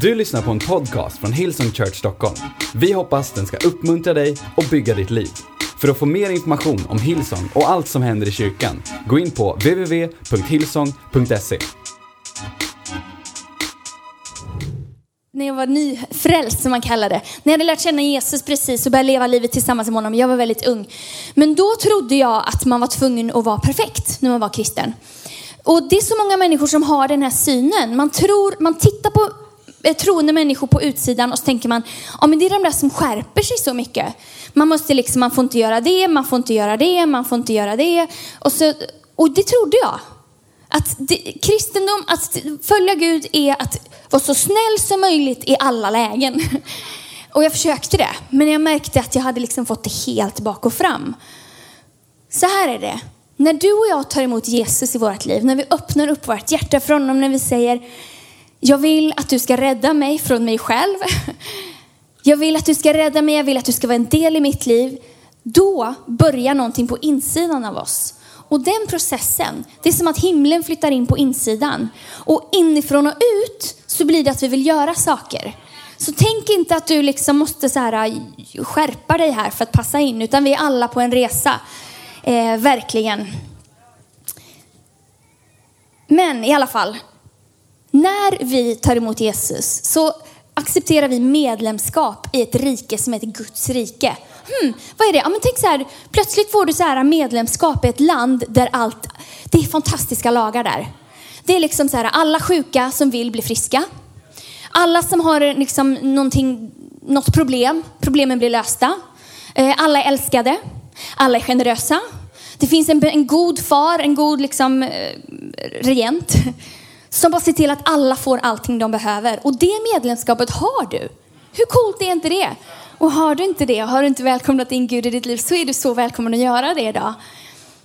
Du lyssnar på en podcast från Hillsong Church Stockholm. Vi hoppas den ska uppmuntra dig och bygga ditt liv. För att få mer information om Hillsong och allt som händer i kyrkan, gå in på www.hillsong.se. när jag var nyfrälst som man kallar det. När jag hade lärt känna Jesus precis och började leva livet tillsammans med honom. Jag var väldigt ung. Men då trodde jag att man var tvungen att vara perfekt när man var kristen. Och det är så många människor som har den här synen. Man tror, man tittar på Eh, troende människor på utsidan och så tänker man, ja men det är de där som skärper sig så mycket. Man måste liksom, man får inte göra det, man får inte göra det, man får inte göra det. Och, så, och det trodde jag. Att det, kristendom, att följa Gud är att vara så snäll som möjligt i alla lägen. Och jag försökte det, men jag märkte att jag hade liksom fått det helt bak och fram. Så här är det. När du och jag tar emot Jesus i vårt liv, när vi öppnar upp vårt hjärta för honom, när vi säger jag vill att du ska rädda mig från mig själv. Jag vill att du ska rädda mig, jag vill att du ska vara en del i mitt liv. Då börjar någonting på insidan av oss. Och den processen, det är som att himlen flyttar in på insidan. Och inifrån och ut så blir det att vi vill göra saker. Så tänk inte att du liksom måste så här, äh, skärpa dig här för att passa in, utan vi är alla på en resa. Eh, verkligen. Men i alla fall, när vi tar emot Jesus så accepterar vi medlemskap i ett rike som heter Guds rike. Hmm, vad är det? Ja, men tänk så här, plötsligt får du så här medlemskap i ett land där allt, det är fantastiska lagar där. Det är liksom så här, alla sjuka som vill bli friska. Alla som har liksom någonting, något problem, problemen blir lösta. Eh, alla är älskade. Alla är generösa. Det finns en, en god far, en god liksom, eh, regent som bara ser till att alla får allting de behöver. Och det medlemskapet har du. Hur coolt är inte det? Och har du inte det, har du inte välkomnat in Gud i ditt liv, så är du så välkommen att göra det idag.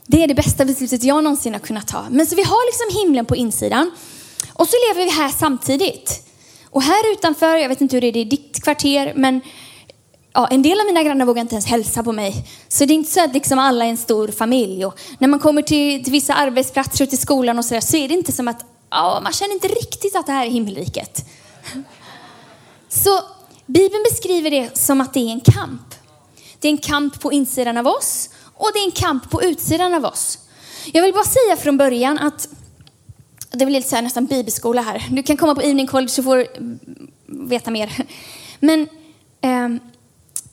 Det är det bästa beslutet jag någonsin har kunnat ta. Men så vi har liksom himlen på insidan. Och så lever vi här samtidigt. Och här utanför, jag vet inte hur det är i ditt kvarter, men ja, en del av mina grannar vågar inte ens hälsa på mig. Så det är inte så att liksom alla är en stor familj. Och när man kommer till, till vissa arbetsplatser och till skolan och så där, så är det inte som att ja, man känner inte riktigt att det här är himmelriket. Så Bibeln beskriver det som att det är en kamp. Det är en kamp på insidan av oss och det är en kamp på utsidan av oss. Jag vill bara säga från början att, det blir lite så här, nästan bibelskola här. Du kan komma på evening college så får du veta mer. Men eh,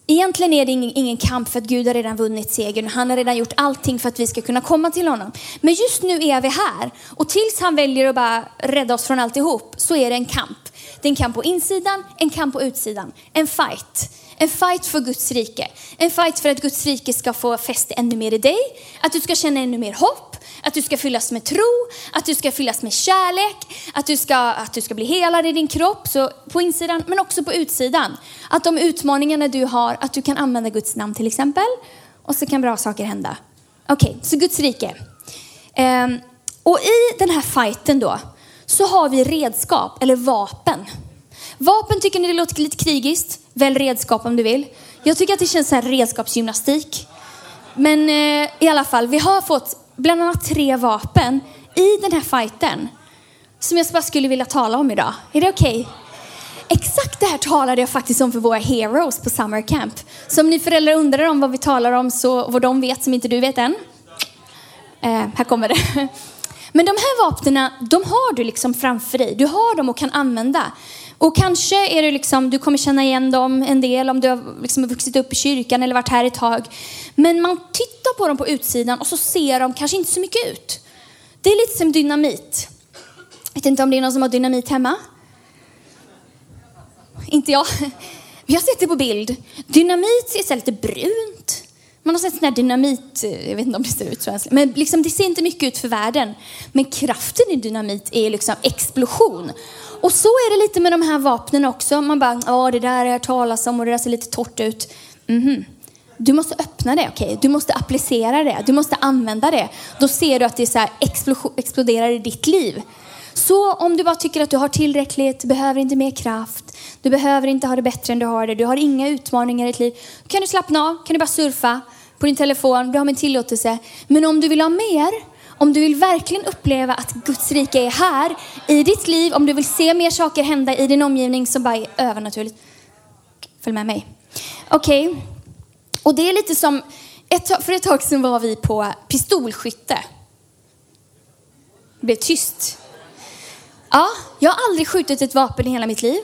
egentligen är det ingen, ingen kamp för att Gud har redan vunnit segern. Han har redan gjort allting för att vi ska kunna komma till honom. Men just nu är vi här och tills han väljer att bara rädda oss från alltihop så är det en kamp. Det är en kamp på insidan, en kamp på utsidan. En fight. En fight för Guds rike. En fight för att Guds rike ska få fäste ännu mer i dig. Att du ska känna ännu mer hopp. Att du ska fyllas med tro. Att du ska fyllas med kärlek. Att du ska, att du ska bli helad i din kropp. Så på insidan, men också på utsidan. Att de utmaningarna du har, att du kan använda Guds namn till exempel. Och så kan bra saker hända. Okej, okay, så Guds rike. Um, och i den här fighten då, så har vi redskap eller vapen. Vapen tycker ni det låter lite krigiskt? Välj redskap om du vill. Jag tycker att det känns så här redskapsgymnastik. Men eh, i alla fall, vi har fått bland annat tre vapen i den här fighten som jag bara skulle vilja tala om idag. Är det okej? Okay? Exakt det här talade jag faktiskt om för våra heroes på summer camp. Så om ni föräldrar undrar om vad vi talar om, så vad de vet som inte du vet än. Eh, här kommer det. Men de här vapnen, de har du liksom framför dig. Du har dem och kan använda. Och kanske är det liksom, du kommer känna igen dem en del om du har liksom vuxit upp i kyrkan eller varit här ett tag. Men man tittar på dem på utsidan och så ser de kanske inte så mycket ut. Det är lite som dynamit. Jag vet inte om det är någon som har dynamit hemma? Inte jag. Vi har sett det på bild. Dynamit ser lite brunt. Man har sett sån här dynamit, eh, jag vet inte om det ser ut så, men liksom, det ser inte mycket ut för världen. Men kraften i dynamit är liksom explosion. Och så är det lite med de här vapnen också. Man bara, ja det där har jag talas om och det där ser lite torrt ut. Mm -hmm. Du måste öppna det, okej? Okay? Du måste applicera det, du måste använda det. Då ser du att det så här exploderar i ditt liv. Så om du bara tycker att du har tillräckligt, du behöver inte mer kraft, du behöver inte ha det bättre än du har det, du har inga utmaningar i ditt liv. Då kan du slappna av, kan du bara surfa, på din telefon, du har min tillåtelse. Men om du vill ha mer, om du vill verkligen uppleva att Guds rike är här i ditt liv, om du vill se mer saker hända i din omgivning som bara är övernaturligt. Följ med mig. Okej. Okay. Och det är lite som, ett, för ett tag sedan var vi på pistolskytte. Det blev tyst. Ja, jag har aldrig skjutit ett vapen i hela mitt liv.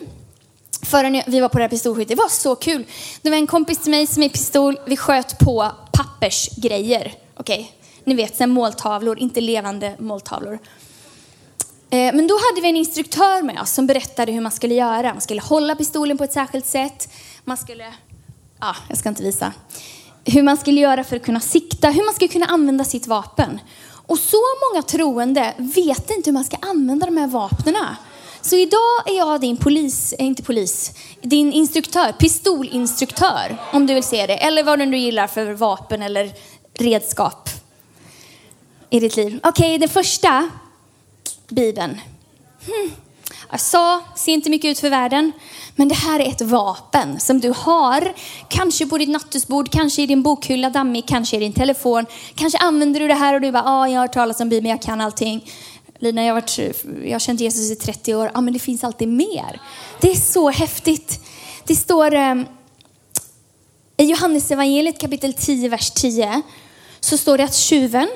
Förrän vi var på det här pistolskyttet. Det var så kul. Det var en kompis till mig som är pistol. Vi sköt på pappersgrejer. Okej, okay. ni vet, sen måltavlor, inte levande måltavlor. Eh, men då hade vi en instruktör med oss som berättade hur man skulle göra. Man skulle hålla pistolen på ett särskilt sätt. Man skulle, ja, jag ska inte visa. Hur man skulle göra för att kunna sikta, hur man skulle kunna använda sitt vapen. Och så många troende vet inte hur man ska använda de här vapnen. Så idag är jag din polis, eh, inte polis, din instruktör, pistolinstruktör om du vill se det. Eller vad du nu gillar för vapen eller redskap i ditt liv. Okej, okay, den första, Bibeln. Hmm. Jag sa, ser inte mycket ut för världen, men det här är ett vapen som du har. Kanske på ditt nattduksbord, kanske i din bokhylla dammig, kanske i din telefon. Kanske använder du det här och du bara, ah, jag har hört talas om Bibeln, jag kan allting. Lina, jag har, varit, jag har känt Jesus i 30 år. Ja, men det finns alltid mer. Det är så häftigt. Det står eh, i Johannes evangeliet kapitel 10, vers 10, så står det att tjuven,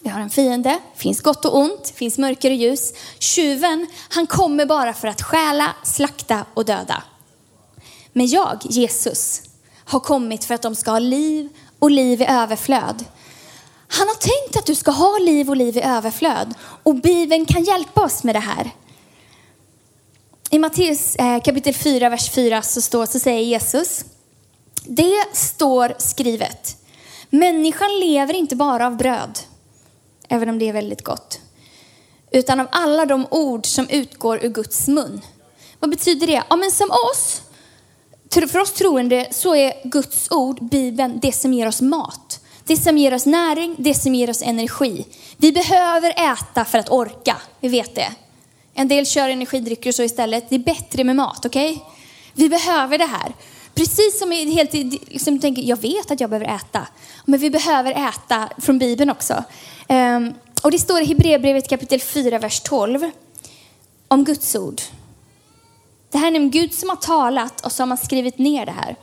vi har en fiende, finns gott och ont, finns mörker och ljus. Tjuven, han kommer bara för att stjäla, slakta och döda. Men jag, Jesus, har kommit för att de ska ha liv och liv i överflöd. Han har tänkt att du ska ha liv och liv i överflöd. Och Bibeln kan hjälpa oss med det här. I Matteus eh, kapitel 4, vers 4 så, står, så säger Jesus, det står skrivet, människan lever inte bara av bröd, även om det är väldigt gott, utan av alla de ord som utgår ur Guds mun. Vad betyder det? Ja, men som oss, för oss troende så är Guds ord, Bibeln, det som ger oss mat. Det som ger oss näring, det som ger oss energi. Vi behöver äta för att orka, vi vet det. En del kör energidrycker och så istället. Det är bättre med mat, okej? Okay? Vi behöver det här. Precis som i helt, liksom, tänker, jag vet att jag behöver äta. Men vi behöver äta från Bibeln också. Um, och det står i Hebreerbrevet kapitel 4, vers 12 om Guds ord. Det här är en Gud som har talat och som har skrivit ner det här.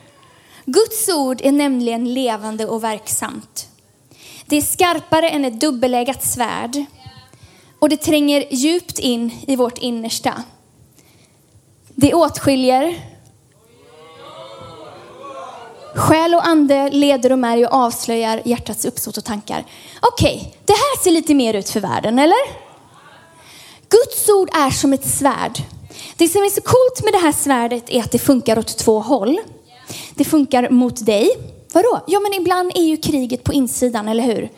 Guds ord är nämligen levande och verksamt. Det är skarpare än ett dubbelägat svärd och det tränger djupt in i vårt innersta. Det åtskiljer Själ och ande, leder och märg och avslöjar hjärtats uppsåt och tankar. Okej, okay, det här ser lite mer ut för världen, eller? Guds ord är som ett svärd. Det som är så coolt med det här svärdet är att det funkar åt två håll. Det funkar mot dig. Vadå? Ja, men ibland är ju kriget på insidan, eller hur?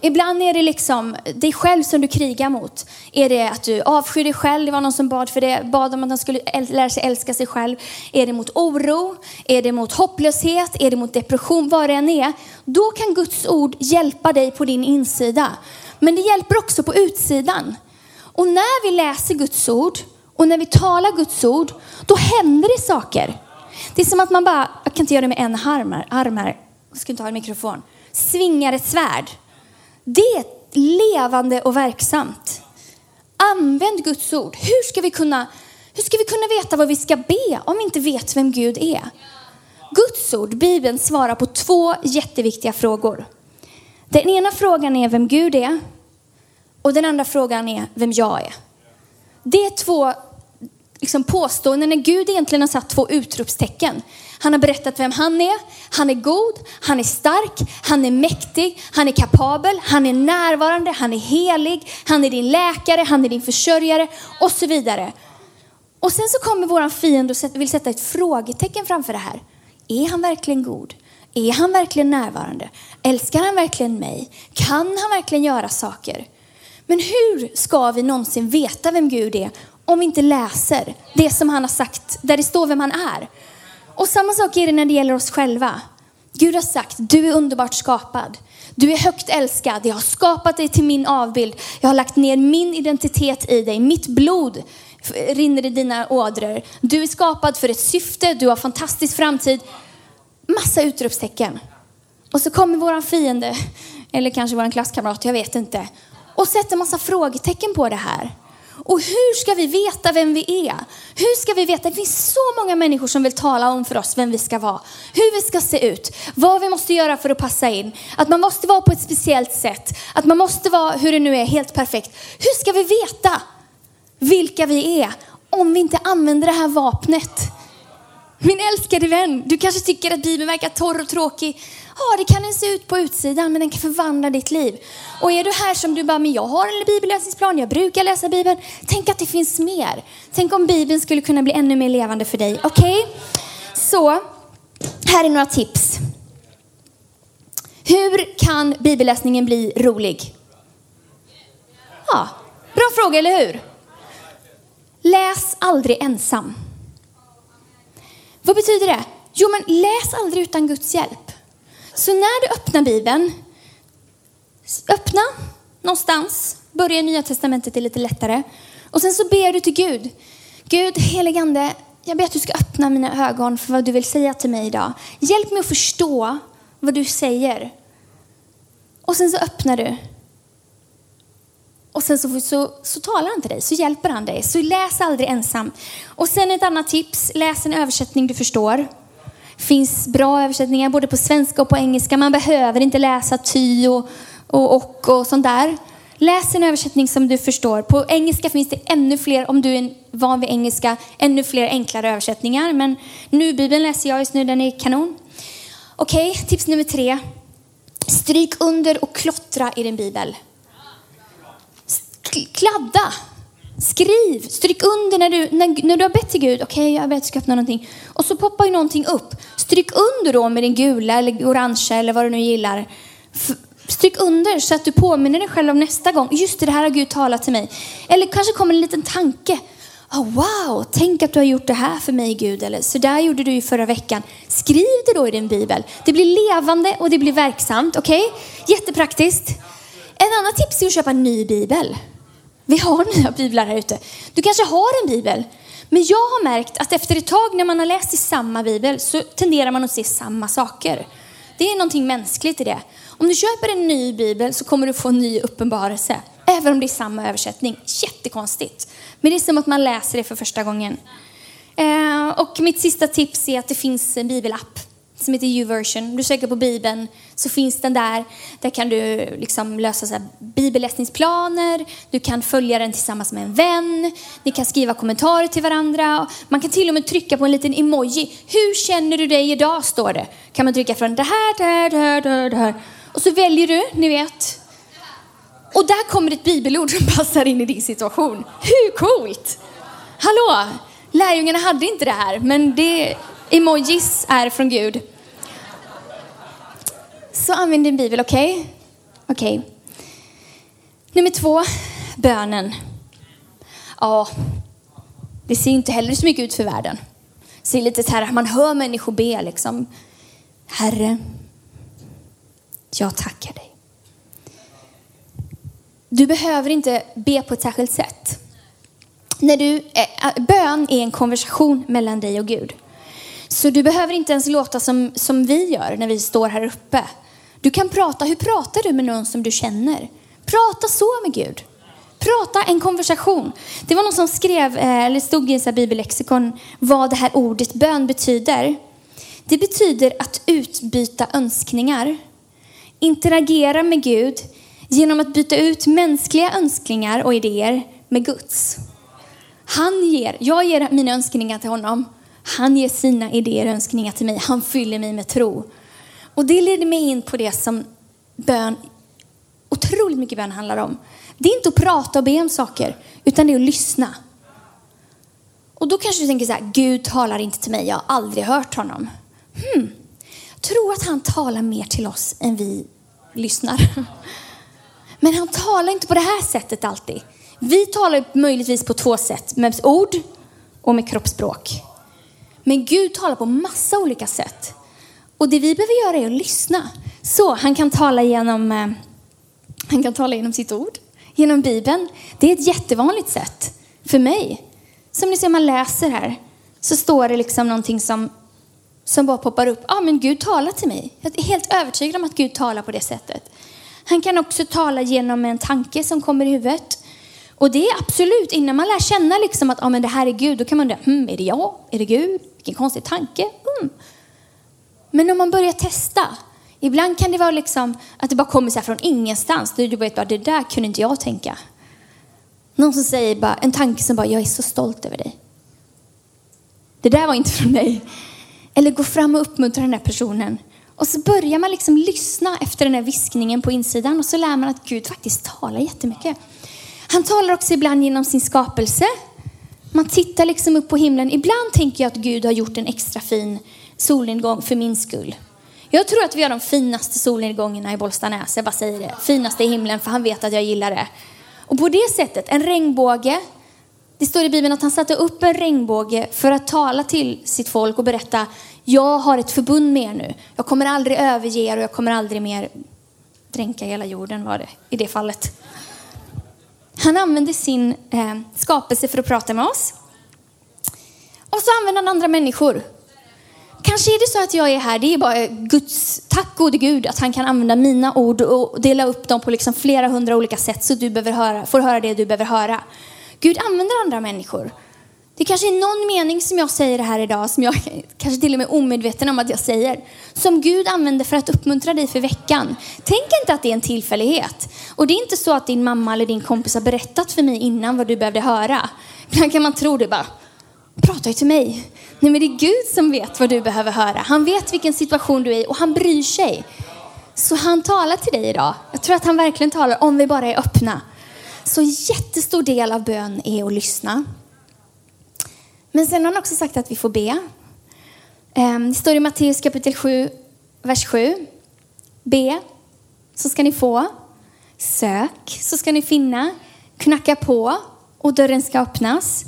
Ibland är det liksom dig själv som du krigar mot. Är det att du avskyr dig själv? Det var någon som bad för det, bad om att han skulle lära sig älska sig själv. Är det mot oro? Är det mot hopplöshet? Är det mot depression? Vad det än är. Då kan Guds ord hjälpa dig på din insida. Men det hjälper också på utsidan. Och när vi läser Guds ord och när vi talar Guds ord, då händer det saker. Det är som att man bara, jag kan inte göra det med en arm här, arm här. jag ska inte ha en mikrofon, svingar ett svärd. Det är levande och verksamt. Använd Guds ord. Hur ska vi kunna, hur ska vi kunna veta vad vi ska be om vi inte vet vem Gud är? Guds ord, Bibeln, svarar på två jätteviktiga frågor. Den ena frågan är vem Gud är och den andra frågan är vem jag är. Det är två liksom påståenden när Gud egentligen har satt två utropstecken. Han har berättat vem han är. Han är god, han är stark, han är mäktig, han är kapabel, han är närvarande, han är helig, han är din läkare, han är din försörjare och så vidare. Och sen så kommer våran fiende och vill sätta ett frågetecken framför det här. Är han verkligen god? Är han verkligen närvarande? Älskar han verkligen mig? Kan han verkligen göra saker? Men hur ska vi någonsin veta vem Gud är om vi inte läser det som han har sagt, där det står vem han är. Och samma sak är det när det gäller oss själva. Gud har sagt, du är underbart skapad. Du är högt älskad. Jag har skapat dig till min avbild. Jag har lagt ner min identitet i dig. Mitt blod rinner i dina ådror. Du är skapad för ett syfte. Du har fantastisk framtid. Massa utropstecken. Och så kommer våran fiende eller kanske vår klasskamrat, jag vet inte. Och sätter massa frågetecken på det här. Och hur ska vi veta vem vi är? Hur ska vi veta? Det finns så många människor som vill tala om för oss vem vi ska vara, hur vi ska se ut, vad vi måste göra för att passa in, att man måste vara på ett speciellt sätt, att man måste vara, hur det nu är, helt perfekt. Hur ska vi veta vilka vi är om vi inte använder det här vapnet? Min älskade vän, du kanske tycker att Bibeln verkar torr och tråkig. Ja, det kan den se ut på utsidan, men den kan förvandla ditt liv. Och är du här som du bara, men jag har en bibelläsningsplan, jag brukar läsa Bibeln. Tänk att det finns mer. Tänk om Bibeln skulle kunna bli ännu mer levande för dig. Okej? Okay? Så, här är några tips. Hur kan bibelläsningen bli rolig? Ja, bra fråga, eller hur? Läs aldrig ensam. Vad betyder det? Jo, men läs aldrig utan Guds hjälp. Så när du öppnar Bibeln, öppna någonstans, börja i Nya Testamentet det är lite lättare. Och sen så ber du till Gud. Gud, heligande, jag ber att du ska öppna mina ögon för vad du vill säga till mig idag. Hjälp mig att förstå vad du säger. Och sen så öppnar du. Och sen så, så, så talar han till dig, så hjälper han dig. Så läs aldrig ensam. Och sen ett annat tips, läs en översättning du förstår finns bra översättningar både på svenska och på engelska. Man behöver inte läsa ty och, och, och, och sånt där. Läs en översättning som du förstår. På engelska finns det ännu fler, om du är van vid engelska, ännu fler enklare översättningar. Men nu Bibeln läser jag just nu, den är kanon. Okej, okay, tips nummer tre. Stryk under och klottra i din bibel. Kladda. Skriv, stryk under när du, när, när du har bett till Gud. Okej, okay, jag har bett ska öppna någonting. Och så poppar ju någonting upp. Stryk under då med din gula eller orangea eller vad du nu gillar. Stryk under så att du påminner dig själv om nästa gång. Just det, det här har Gud talat till mig. Eller kanske kommer en liten tanke. Oh, wow, tänk att du har gjort det här för mig Gud. Eller så där gjorde du ju förra veckan. Skriv det då i din bibel. Det blir levande och det blir verksamt. Okej? Okay? Jättepraktiskt. En annan tips är att köpa en ny bibel. Vi har nya biblar här ute. Du kanske har en bibel. Men jag har märkt att efter ett tag när man har läst i samma bibel så tenderar man att se samma saker. Det är någonting mänskligt i det. Om du köper en ny bibel så kommer du få en ny uppenbarelse. Även om det är samma översättning. Jättekonstigt. Men det är som att man läser det för första gången. Eh, och mitt sista tips är att det finns en bibelapp som heter YouVersion. Du söker på Bibeln så finns den där. Där kan du liksom lösa så bibelläsningsplaner. Du kan följa den tillsammans med en vän. Ni kan skriva kommentarer till varandra. Man kan till och med trycka på en liten emoji. Hur känner du dig idag? står det. Kan man trycka från det här, det här, det här, det här, det här. Och så väljer du, ni vet. Och där kommer ett bibelord som passar in i din situation. Hur coolt? Hallå? Lärjungarna hade inte det här, men det Emojis är från Gud. Så använd din bibel, okej? Okay? Okej. Okay. Nummer två, bönen. Ja, det ser inte heller så mycket ut för världen. Det ser lite så här, man hör människor be liksom. Herre, jag tackar dig. Du behöver inte be på ett särskilt sätt. När du, eh, eh, bön är en konversation mellan dig och Gud. Så du behöver inte ens låta som, som vi gör när vi står här uppe. Du kan prata, hur pratar du med någon som du känner? Prata så med Gud. Prata en konversation. Det var någon som skrev, eh, eller stod i en bibellexikon, vad det här ordet bön betyder. Det betyder att utbyta önskningar. Interagera med Gud genom att byta ut mänskliga önskningar och idéer med Guds. Han ger, jag ger mina önskningar till honom han ger sina idéer och önskningar till mig. Han fyller mig med tro. Och det leder mig in på det som bön, otroligt mycket bön handlar om. Det är inte att prata och be om saker, utan det är att lyssna. Och då kanske du tänker så här, Gud talar inte till mig, jag har aldrig hört honom. Hmm. Tror att han talar mer till oss än vi lyssnar. Men han talar inte på det här sättet alltid. Vi talar möjligtvis på två sätt, med ord och med kroppsspråk. Men Gud talar på massa olika sätt. Och det vi behöver göra är att lyssna. Så han kan tala genom, eh, han kan tala genom sitt ord, genom Bibeln. Det är ett jättevanligt sätt för mig. Som ni ser, man läser här, så står det liksom någonting som, som bara poppar upp. Ja, ah, men Gud talar till mig. Jag är helt övertygad om att Gud talar på det sättet. Han kan också tala genom en tanke som kommer i huvudet. Och det är absolut, innan man lär känna liksom att ah, men det här är Gud, då kan man undra, hmm, är det jag? Är det Gud? Vilken konstig tanke. Mm. Men om man börjar testa, ibland kan det vara liksom att det bara kommer så från ingenstans. Du vet bara, det där kunde inte jag tänka. Någon som säger bara, en tanke som bara, jag är så stolt över dig. Det där var inte från mig. Eller gå fram och uppmuntra den där personen. Och så börjar man liksom lyssna efter den här viskningen på insidan och så lär man att Gud faktiskt talar jättemycket. Han talar också ibland genom sin skapelse. Man tittar liksom upp på himlen. Ibland tänker jag att Gud har gjort en extra fin solnedgång för min skull. Jag tror att vi har de finaste solnedgångarna i Bollstanäs. Jag bara säger det. Finaste i himlen för han vet att jag gillar det. Och på det sättet, en regnbåge. Det står i Bibeln att han satte upp en regnbåge för att tala till sitt folk och berätta, jag har ett förbund med er nu. Jag kommer aldrig överge er och jag kommer aldrig mer dränka hela jorden var det i det fallet. Han använde sin eh, skapelse för att prata med oss. Och så använder han andra människor. Kanske är det så att jag är här, det är bara Guds, tack gode Gud att han kan använda mina ord och dela upp dem på liksom flera hundra olika sätt så du behöver höra, får höra det du behöver höra. Gud använder andra människor. Det kanske är någon mening som jag säger här idag, som jag kanske till och med är omedveten om att jag säger, som Gud använder för att uppmuntra dig för veckan. Tänk inte att det är en tillfällighet. Och det är inte så att din mamma eller din kompis har berättat för mig innan vad du behövde höra. Ibland kan man tro det bara, prata ju till mig. Nej men det är Gud som vet vad du behöver höra. Han vet vilken situation du är i och han bryr sig. Så han talar till dig idag. Jag tror att han verkligen talar om vi bara är öppna. Så jättestor del av bön är att lyssna. Men sen har han också sagt att vi får be. Ehm, det står i Matteus kapitel 7, vers 7. Be, så ska ni få. Sök, så ska ni finna. Knacka på, och dörren ska öppnas.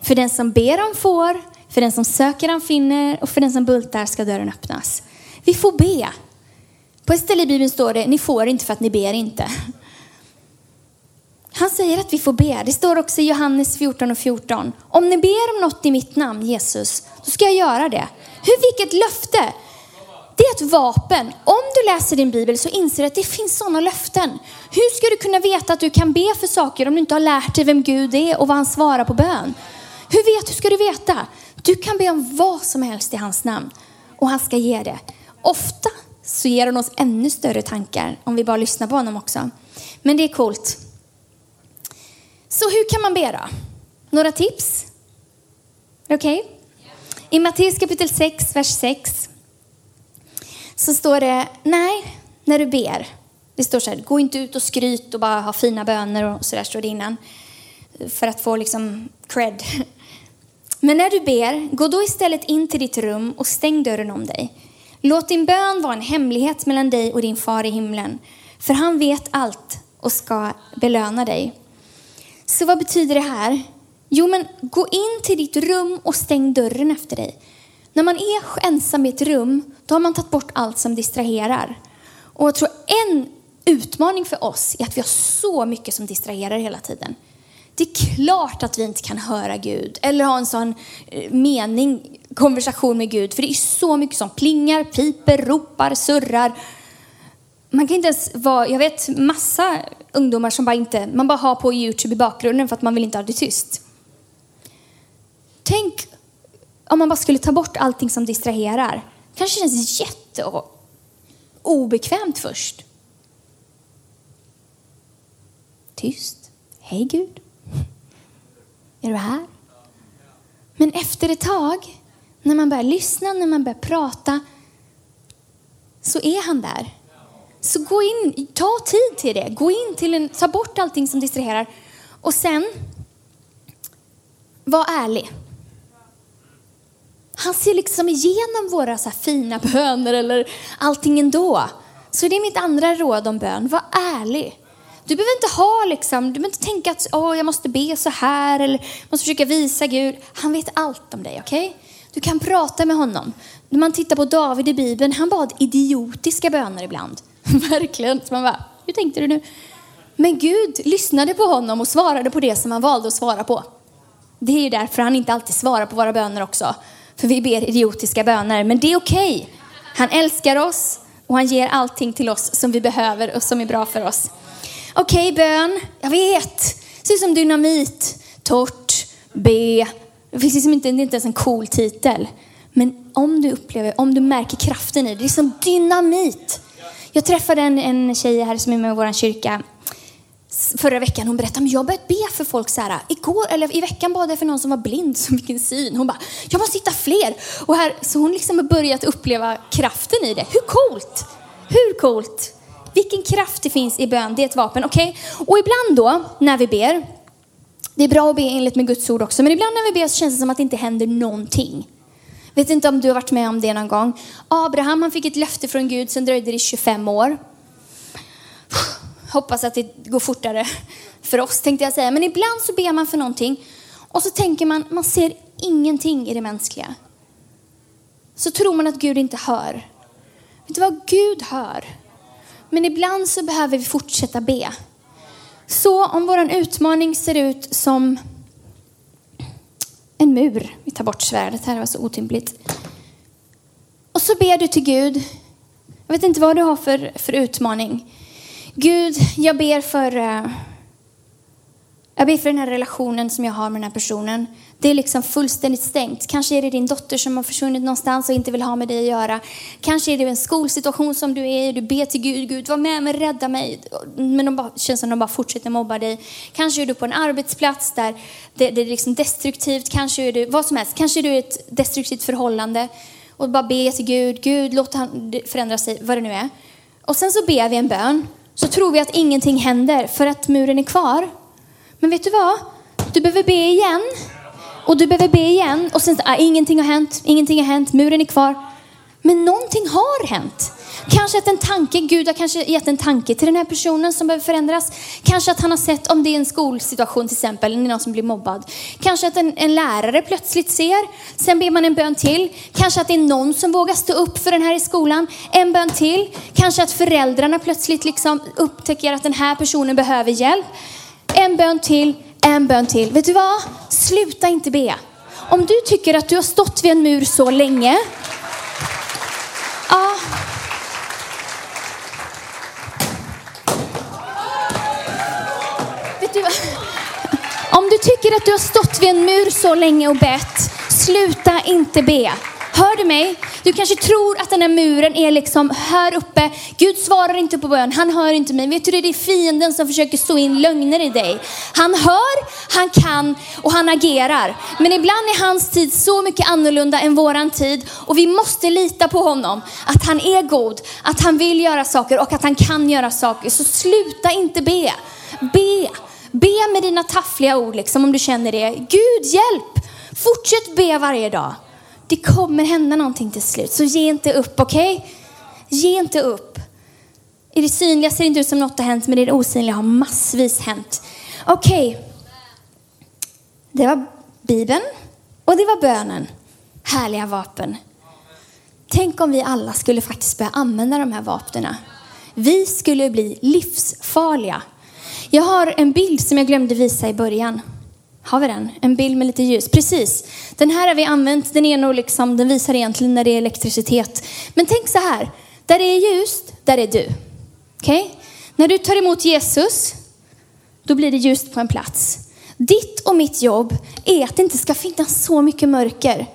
För den som ber han får, för den som söker han finner och för den som bultar ska dörren öppnas. Vi får be. På ett ställe i Bibeln står det, ni får inte för att ni ber inte. Han säger att vi får be. Det står också i Johannes 14 och 14. Om ni ber om något i mitt namn, Jesus, då ska jag göra det. Hur, vilket löfte! Det är ett vapen. Om du läser din bibel så inser du att det finns sådana löften. Hur ska du kunna veta att du kan be för saker om du inte har lärt dig vem Gud är och vad han svarar på bön? Hur vet, hur ska du veta? Du kan be om vad som helst i hans namn och han ska ge det. Ofta så ger han oss ännu större tankar om vi bara lyssnar på honom också. Men det är coolt. Så hur kan man be då? Några tips? Okej? Okay? I Matteus kapitel 6, vers 6 så står det, nej, när du ber. Det står så här, gå inte ut och skryt och bara ha fina böner och så där står det innan. För att få liksom cred. Men när du ber, gå då istället in till ditt rum och stäng dörren om dig. Låt din bön vara en hemlighet mellan dig och din far i himlen. För han vet allt och ska belöna dig. Så vad betyder det här? Jo, men gå in till ditt rum och stäng dörren efter dig. När man är ensam i ett rum, då har man tagit bort allt som distraherar. Och jag tror en utmaning för oss är att vi har så mycket som distraherar hela tiden. Det är klart att vi inte kan höra Gud eller ha en sån eh, mening, konversation med Gud. För det är så mycket som plingar, piper, ropar, surrar. Man kan inte ens vara, jag vet massa ungdomar som bara inte, man bara har på Youtube i bakgrunden för att man vill inte ha det tyst. Tänk om man bara skulle ta bort allting som distraherar. kanske känns jätte obekvämt först. Tyst. Hej Gud. Är du här? Men efter ett tag, när man börjar lyssna, när man börjar prata, så är han där. Så gå in, ta tid till det. Gå in till en, ta bort allting som distraherar. Och sen, var ärlig. Han ser liksom igenom våra så fina böner eller allting ändå. Så det är mitt andra råd om bön. Var ärlig. Du behöver inte ha liksom, du behöver inte tänka att oh, jag måste be så här eller måste försöka visa Gud. Han vet allt om dig, okej? Okay? Du kan prata med honom. När man tittar på David i Bibeln, han bad idiotiska böner ibland. Verkligen. Så man bara, hur tänkte du nu? Men Gud lyssnade på honom och svarade på det som han valde att svara på. Det är ju därför han inte alltid svarar på våra böner också. För vi ber idiotiska böner, men det är okej. Okay. Han älskar oss Och han ger allting till oss som vi behöver och som är bra för oss. Okej, okay, bön. Jag vet. Det ser ut som dynamit. Torrt. B. Det finns liksom inte, det är inte ens en cool titel. Men om du upplever, om du märker kraften i det, det är som dynamit. Jag träffade en, en tjej här som är med i vår kyrka förra veckan. Hon berättade att jag börjat be för folk så här. Igår, eller i veckan bad jag för någon som var blind som fick en syn. Hon bara, jag måste hitta fler. Och här, så hon liksom har börjat uppleva kraften i det. Hur coolt? Hur coolt? Vilken kraft det finns i bön, det är ett vapen. Okej? Okay? Och ibland då, när vi ber, det är bra att be enligt med Guds ord också, men ibland när vi ber så känns det som att det inte händer någonting. Vet inte om du har varit med om det någon gång. Abraham han fick ett löfte från Gud, sen dröjde det 25 år. Hoppas att det går fortare för oss tänkte jag säga. Men ibland så ber man för någonting och så tänker man, man ser ingenting i det mänskliga. Så tror man att Gud inte hör. Vet du vad? Gud hör. Men ibland så behöver vi fortsätta be. Så om vår utmaning ser ut som en mur, vi tar bort svärdet här, det var så otympligt. Och så ber du till Gud. Jag vet inte vad du har för, för utmaning. Gud, jag ber för uh, jag ber för den här relationen som jag har med den här personen. Det är liksom fullständigt stängt. Kanske är det din dotter som har försvunnit någonstans och inte vill ha med dig att göra. Kanske är det en skolsituation som du är i. Du ber till Gud, Gud var med mig, rädda mig. Men de bara, känns som de bara fortsätter mobba dig. Kanske är du på en arbetsplats där det, det är liksom destruktivt. Kanske är du, vad som helst. Kanske är du i ett destruktivt förhållande. Och bara be till Gud, Gud låt han förändra sig, vad det nu är. Och sen så ber vi en bön. Så tror vi att ingenting händer för att muren är kvar. Men vet du vad? Du behöver be igen. Och du behöver be igen. Och sen, ah, ingenting har hänt, ingenting har hänt, muren är kvar. Men någonting har hänt. Kanske att en tanke, Gud har kanske gett en tanke till den här personen som behöver förändras. Kanske att han har sett, om det är en skolsituation till exempel, någon som blir mobbad. Kanske att en, en, lärare plötsligt ser, sen ber man en bön till. Kanske att det är någon som vågar stå upp för den här i skolan, en bön till. Kanske att föräldrarna plötsligt liksom upptäcker att den här personen behöver hjälp. En bön till, en bön till. Vet du vad? Sluta inte be. Om du tycker att du har stått vid en mur så länge. Ja. Vet du vad? Om du tycker att du har stått vid en mur så länge och bett, sluta inte be. Hör du mig? Du kanske tror att den här muren är liksom här uppe. Gud svarar inte på bön, han hör inte mig. Vet du det? Det är fienden som försöker stå in lögner i dig. Han hör, han kan och han agerar. Men ibland är hans tid så mycket annorlunda än våran tid. Och vi måste lita på honom. Att han är god, att han vill göra saker och att han kan göra saker. Så sluta inte be. Be. Be med dina taffliga ord liksom om du känner det. Gud hjälp! Fortsätt be varje dag. Det kommer hända någonting till slut. Så ge inte upp, okej? Okay? Ge inte upp. I det synliga ser det inte ut som något har hänt, men i det osynliga har massvis hänt. Okej. Okay. Det var Bibeln och det var bönen. Härliga vapen. Tänk om vi alla skulle faktiskt börja använda de här vapnen. Vi skulle bli livsfarliga. Jag har en bild som jag glömde visa i början. Har vi den? En bild med lite ljus. Precis. Den här har vi använt. Den, är nog liksom, den visar egentligen när det är elektricitet. Men tänk så här. Där det är ljust, där är du. Okej? Okay? När du tar emot Jesus, då blir det ljust på en plats. Ditt och mitt jobb är att det inte ska finnas så mycket mörker.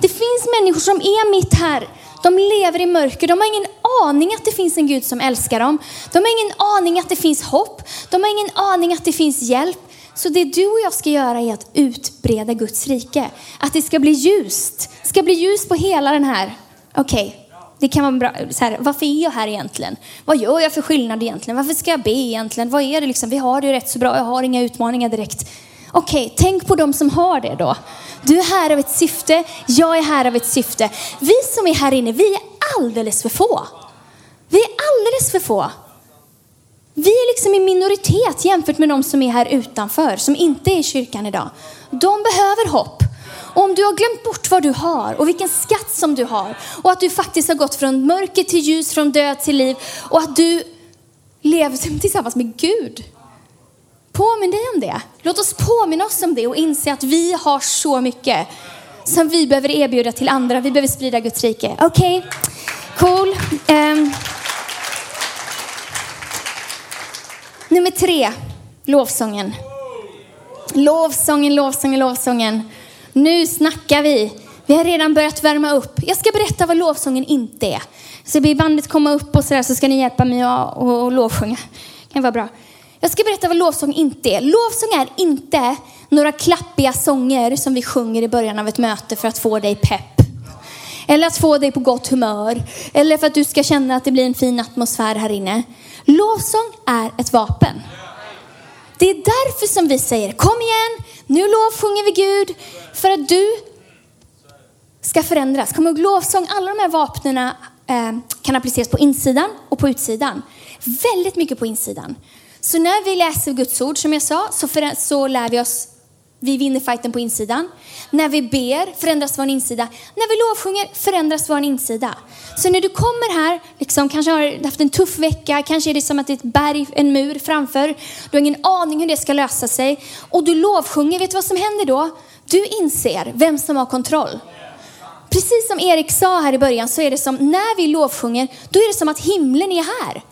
Det finns människor som är mitt här. De lever i mörker. De har ingen aning att det finns en Gud som älskar dem. De har ingen aning att det finns hopp. De har ingen aning att det finns hjälp. Så det du och jag ska göra är att utbreda Guds rike. Att det ska bli ljust. Det ska bli ljus på hela den här. Okej, okay. det kan vara bra. Så här, varför är jag här egentligen? Vad gör jag för skillnad egentligen? Varför ska jag be egentligen? Vad är det liksom? Vi har det ju rätt så bra. Jag har inga utmaningar direkt. Okej, okay, tänk på de som har det då. Du är här av ett syfte. Jag är här av ett syfte. Vi som är här inne, vi är alldeles för få. Vi är alldeles för få. Vi är liksom i minoritet jämfört med de som är här utanför, som inte är i kyrkan idag. De behöver hopp. Och om du har glömt bort vad du har och vilken skatt som du har och att du faktiskt har gått från mörker till ljus, från död till liv och att du lever tillsammans med Gud. Påminn dig om det. Låt oss påminna oss om det och inse att vi har så mycket som vi behöver erbjuda till andra. Vi behöver sprida Guds rike. Okej, okay. cool. Um. Nummer tre, lovsången. Lovsången, lovsången, lovsången. Nu snackar vi. Vi har redan börjat värma upp. Jag ska berätta vad lovsången inte är. Så ber bandet komma upp och så, där, så ska ni hjälpa mig att och, och lovsjunga. Det kan vara bra. Jag ska berätta vad lovsång inte är. Lovsång är inte några klappiga sånger som vi sjunger i början av ett möte för att få dig pepp. Eller att få dig på gott humör. Eller för att du ska känna att det blir en fin atmosfär här inne. Lovsång är ett vapen. Det är därför som vi säger, kom igen, nu lovsjunger vi Gud. För att du ska förändras. Kom ihåg, lovsång, alla de här vapnen eh, kan appliceras på insidan och på utsidan. Väldigt mycket på insidan. Så när vi läser Guds ord, som jag sa, så, så lär vi oss, vi vinner fighten på insidan. När vi ber förändras vår insida. När vi lovsjunger förändras vår insida. Så när du kommer här, liksom, kanske har haft en tuff vecka, kanske är det som att det är ett berg, en mur framför. Du har ingen aning hur det ska lösa sig. Och du lovsjunger, vet du vad som händer då? Du inser vem som har kontroll. Precis som Erik sa här i början så är det som när vi lovsjunger, då är det som att himlen är här.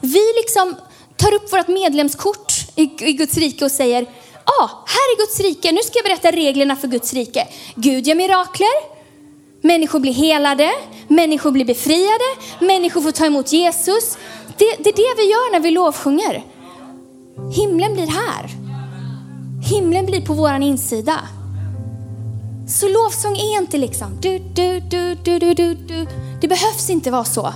Vi liksom tar upp vårt medlemskort i, Guds rike och säger, ah, här är Guds rike, nu ska jag berätta reglerna för Guds rike. Gud gör mirakler, människor blir helade, människor blir befriade, människor får ta emot Jesus. Det, det är det vi gör när vi lovsjunger. Himlen blir här. Himlen blir på våran insida. Så lovsång är inte liksom du, du, du, du, du, du, du. Det behövs inte vara så.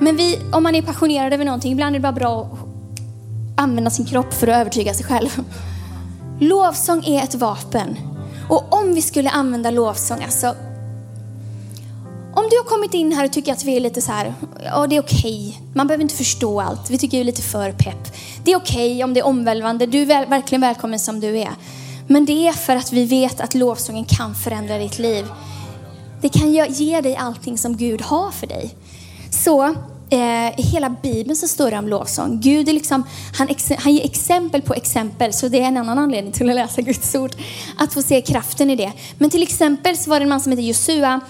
Men vi, om man är passionerad över någonting, ibland är det bara bra att använda sin kropp för att övertyga sig själv. Lovsång är ett vapen. Och om vi skulle använda lovsång, alltså om du har kommit in här och tycker att vi är lite så här, ja det är okej, okay. man behöver inte förstå allt, vi tycker vi är lite för pepp. Det är okej okay om det är omvälvande, du är väl, verkligen välkommen som du är. Men det är för att vi vet att lovsången kan förändra ditt liv. Det kan ge dig allting som Gud har för dig. Så Eh, i hela Bibeln så står det om lovsång. Gud är liksom, han, han ger exempel på exempel, så det är en annan anledning till att läsa Guds ord. Att få se kraften i det. Men till exempel så var det en man som heter Josua.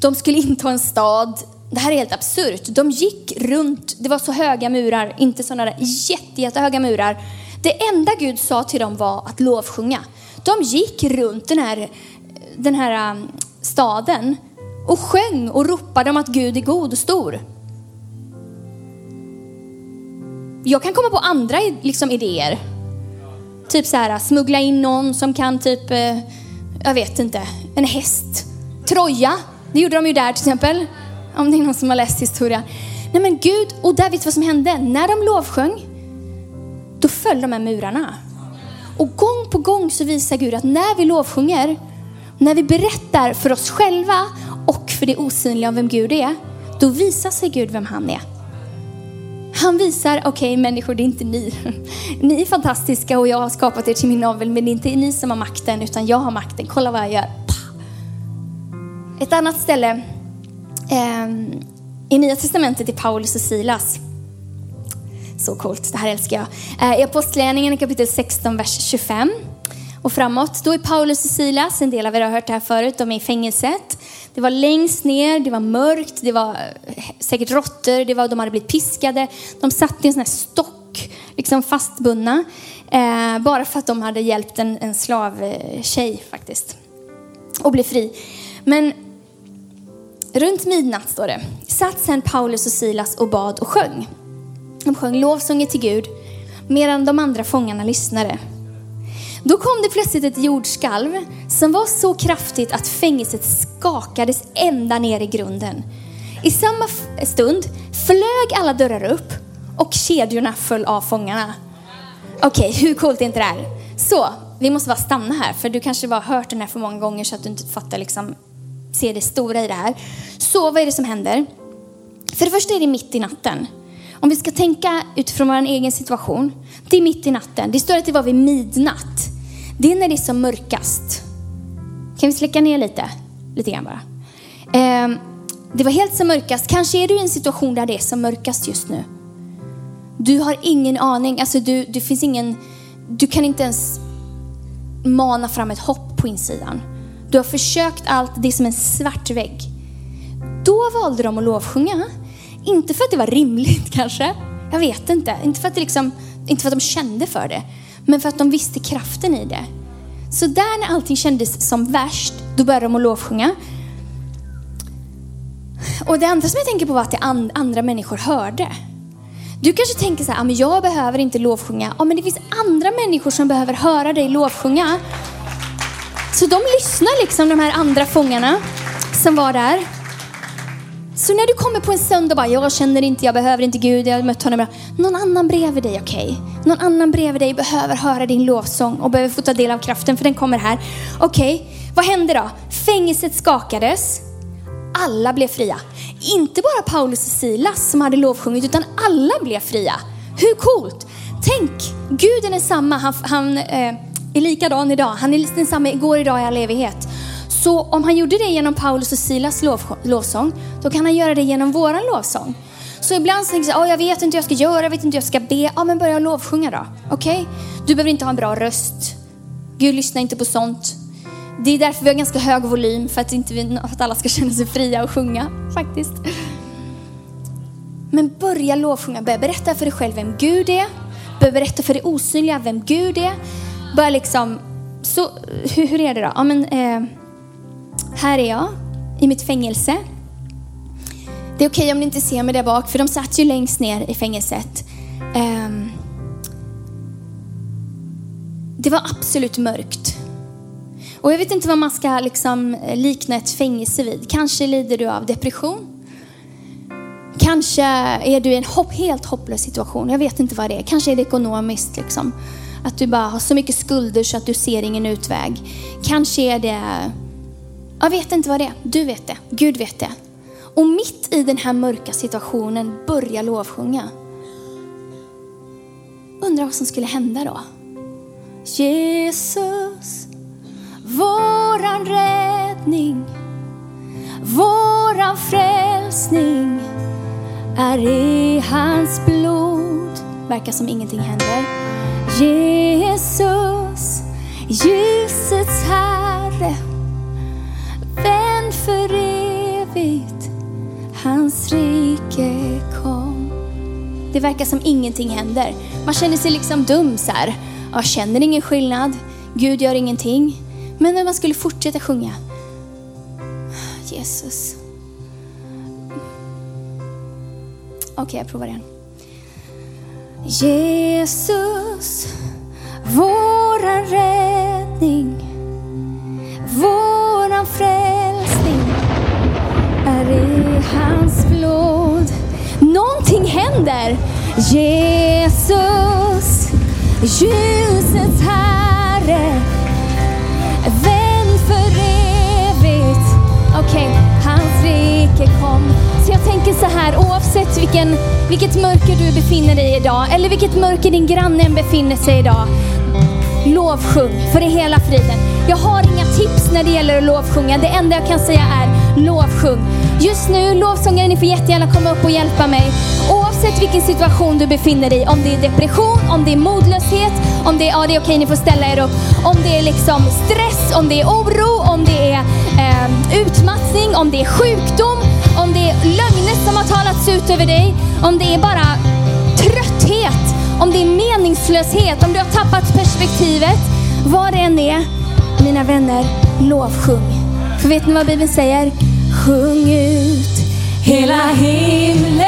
De skulle inta en stad. Det här är helt absurt. De gick runt, det var så höga murar, inte sådana där jätte, jättehöga murar. Det enda Gud sa till dem var att lovsjunga. De gick runt den här, den här um, staden och sjöng och ropade om att Gud är god och stor. Jag kan komma på andra liksom, idéer. Typ så här, smuggla in någon som kan typ, eh, jag vet inte, en häst. Troja, det gjorde de ju där till exempel. Om det är någon som har läst historia. Nej men Gud, och där vet du vad som hände? När de lovsjöng, då föll de här murarna. Och gång på gång så visar Gud att när vi lovsjunger, när vi berättar för oss själva och för det osynliga om vem Gud är, då visar sig Gud vem han är. Han visar, okej okay, människor, det är inte ni. Ni är fantastiska och jag har skapat er till min avel, men det är inte ni som har makten, utan jag har makten. Kolla vad jag gör. Ett annat ställe eh, i Nya Testamentet är Paulus och Silas. Så coolt, det här älskar jag. Eh, I Apostlagärningarna kapitel 16, vers 25 och framåt. Då är Paulus och Silas, en del av er har hört det här förut, de är i fängelset. Det var längst ner, det var mörkt, det var eh, säkert råttor, det var, de hade blivit piskade. De satt i en sån här stock, liksom fastbundna. Eh, bara för att de hade hjälpt en, en slavtjej eh, faktiskt. Och blev fri. Men runt midnatt står det, satt sen Paulus och Silas och bad och sjöng. De sjöng lovsånger till Gud medan de andra fångarna lyssnade. Då kom det plötsligt ett jordskalv som var så kraftigt att fängelset skakades ända ner i grunden. I samma stund flög alla dörrar upp och kedjorna föll av fångarna. Okej, okay, hur coolt är inte det här? Så, vi måste bara stanna här för du kanske bara hört den här för många gånger så att du inte fattar liksom, ser det stora i det här. Så vad är det som händer? För det första är det mitt i natten. Om vi ska tänka utifrån vår egen situation. Det är mitt i natten. Det står att det var vid midnatt. Det är när det är som mörkast. Kan vi släcka ner lite? Lite grann bara. Eh, det var helt som mörkast. Kanske är du i en situation där det är som mörkast just nu. Du har ingen aning. Alltså du, du finns ingen, du kan inte ens mana fram ett hopp på insidan. Du har försökt allt, det är som en svart vägg. Då valde de att lovsjunga. Inte för att det var rimligt kanske. Jag vet inte. Inte för att det liksom, inte för att de kände för det, men för att de visste kraften i det. Så där när allting kändes som värst, då började de att lovsjunga. Och det andra som jag tänker på var att det andra människor hörde. Du kanske tänker så här, ah, men jag behöver inte lovsjunga. Ja, men det finns andra människor som behöver höra dig lovsjunga. Så de lyssnar liksom, de här andra fångarna som var där. Så när du kommer på en söndag och bara, jag känner inte, jag behöver inte Gud, jag har mött honom. Någon annan bredvid dig, okej? Okay? Någon annan bredvid dig behöver höra din lovsång och behöver få ta del av kraften, för den kommer här. Okej, okay, vad hände då? Fängelset skakades. Alla blev fria. Inte bara Paulus och Silas som hade lovsjungit, utan alla blev fria. Hur coolt? Tänk, Gud är samma, han, han eh, är likadan idag. Han är densamma igår, idag i all evighet. Så om han gjorde det genom Paulus och Silas lov, lovsång, då kan han göra det genom våran lovsång. Så ibland så tänker jag, oh, jag vet inte hur jag ska göra, jag vet inte hur jag ska be. Ja, men börja lovsjunga då. Okej? Okay? Du behöver inte ha en bra röst. Gud lyssnar inte på sånt. Det är därför vi har ganska hög volym, för att, inte vi, för att alla ska känna sig fria och sjunga faktiskt. Men börja lovsjunga, börja berätta för dig själv vem Gud är. Börja berätta för det osynliga vem Gud är. Börja liksom, så hur, hur är det då? Ja, men, eh, här är jag i mitt fängelse. Det är okej okay om ni inte ser mig där bak, för de satt ju längst ner i fängelset. Ehm, det var absolut mörkt. Och jag vet inte vad man ska liksom likna ett fängelse vid. Kanske lider du av depression. Kanske är du i en hopp, helt hopplös situation. Jag vet inte vad det är. Kanske är det ekonomiskt. Liksom. Att du bara har så mycket skulder så att du ser ingen utväg. Kanske är det... Jag vet inte vad det är. Du vet det. Gud vet det. Och mitt i den här mörka situationen börja lovsjunga. Undrar vad som skulle hända då? Jesus, våran räddning, våran frälsning är i hans blod. Verkar som ingenting händer. Jesus, ljusets Herre, vän för evigt, hans rike kom. Det verkar som ingenting händer. Man känner sig liksom dum så här. Jag känner ingen skillnad. Gud gör ingenting. Men när man skulle fortsätta sjunga. Jesus. Okej, okay, jag provar igen. Jesus, våran räddning, våran frälsning är i hans blod. Någonting händer. Jesus, ljusets Herre, vän för evigt. Okej, okay, hans rike kom. Så jag tänker så här, oavsett vilken, vilket mörker du befinner dig i idag, eller vilket mörker din granne befinner sig i idag. Lovsjung för det hela friden. Jag har inga tips när det gäller att lovsjunga. Det enda jag kan säga är lovsjung. Just nu, lovsångare, ni får jättegärna komma upp och hjälpa mig. Oavsett vilken situation du befinner dig i, om det är depression, om det är modlöshet, om det är, ja det är okej, ni får ställa er upp. Om det är liksom stress, om det är oro, om det är eh, utmattning, om det är sjukdom, om det är lögner som har talats ut över dig, om det är bara trötthet, om det är meningslöshet, om du har tappat perspektivet, vad det än är, mina vänner, lovsjung. För vet ni vad Bibeln säger? Sjung ut hela himlen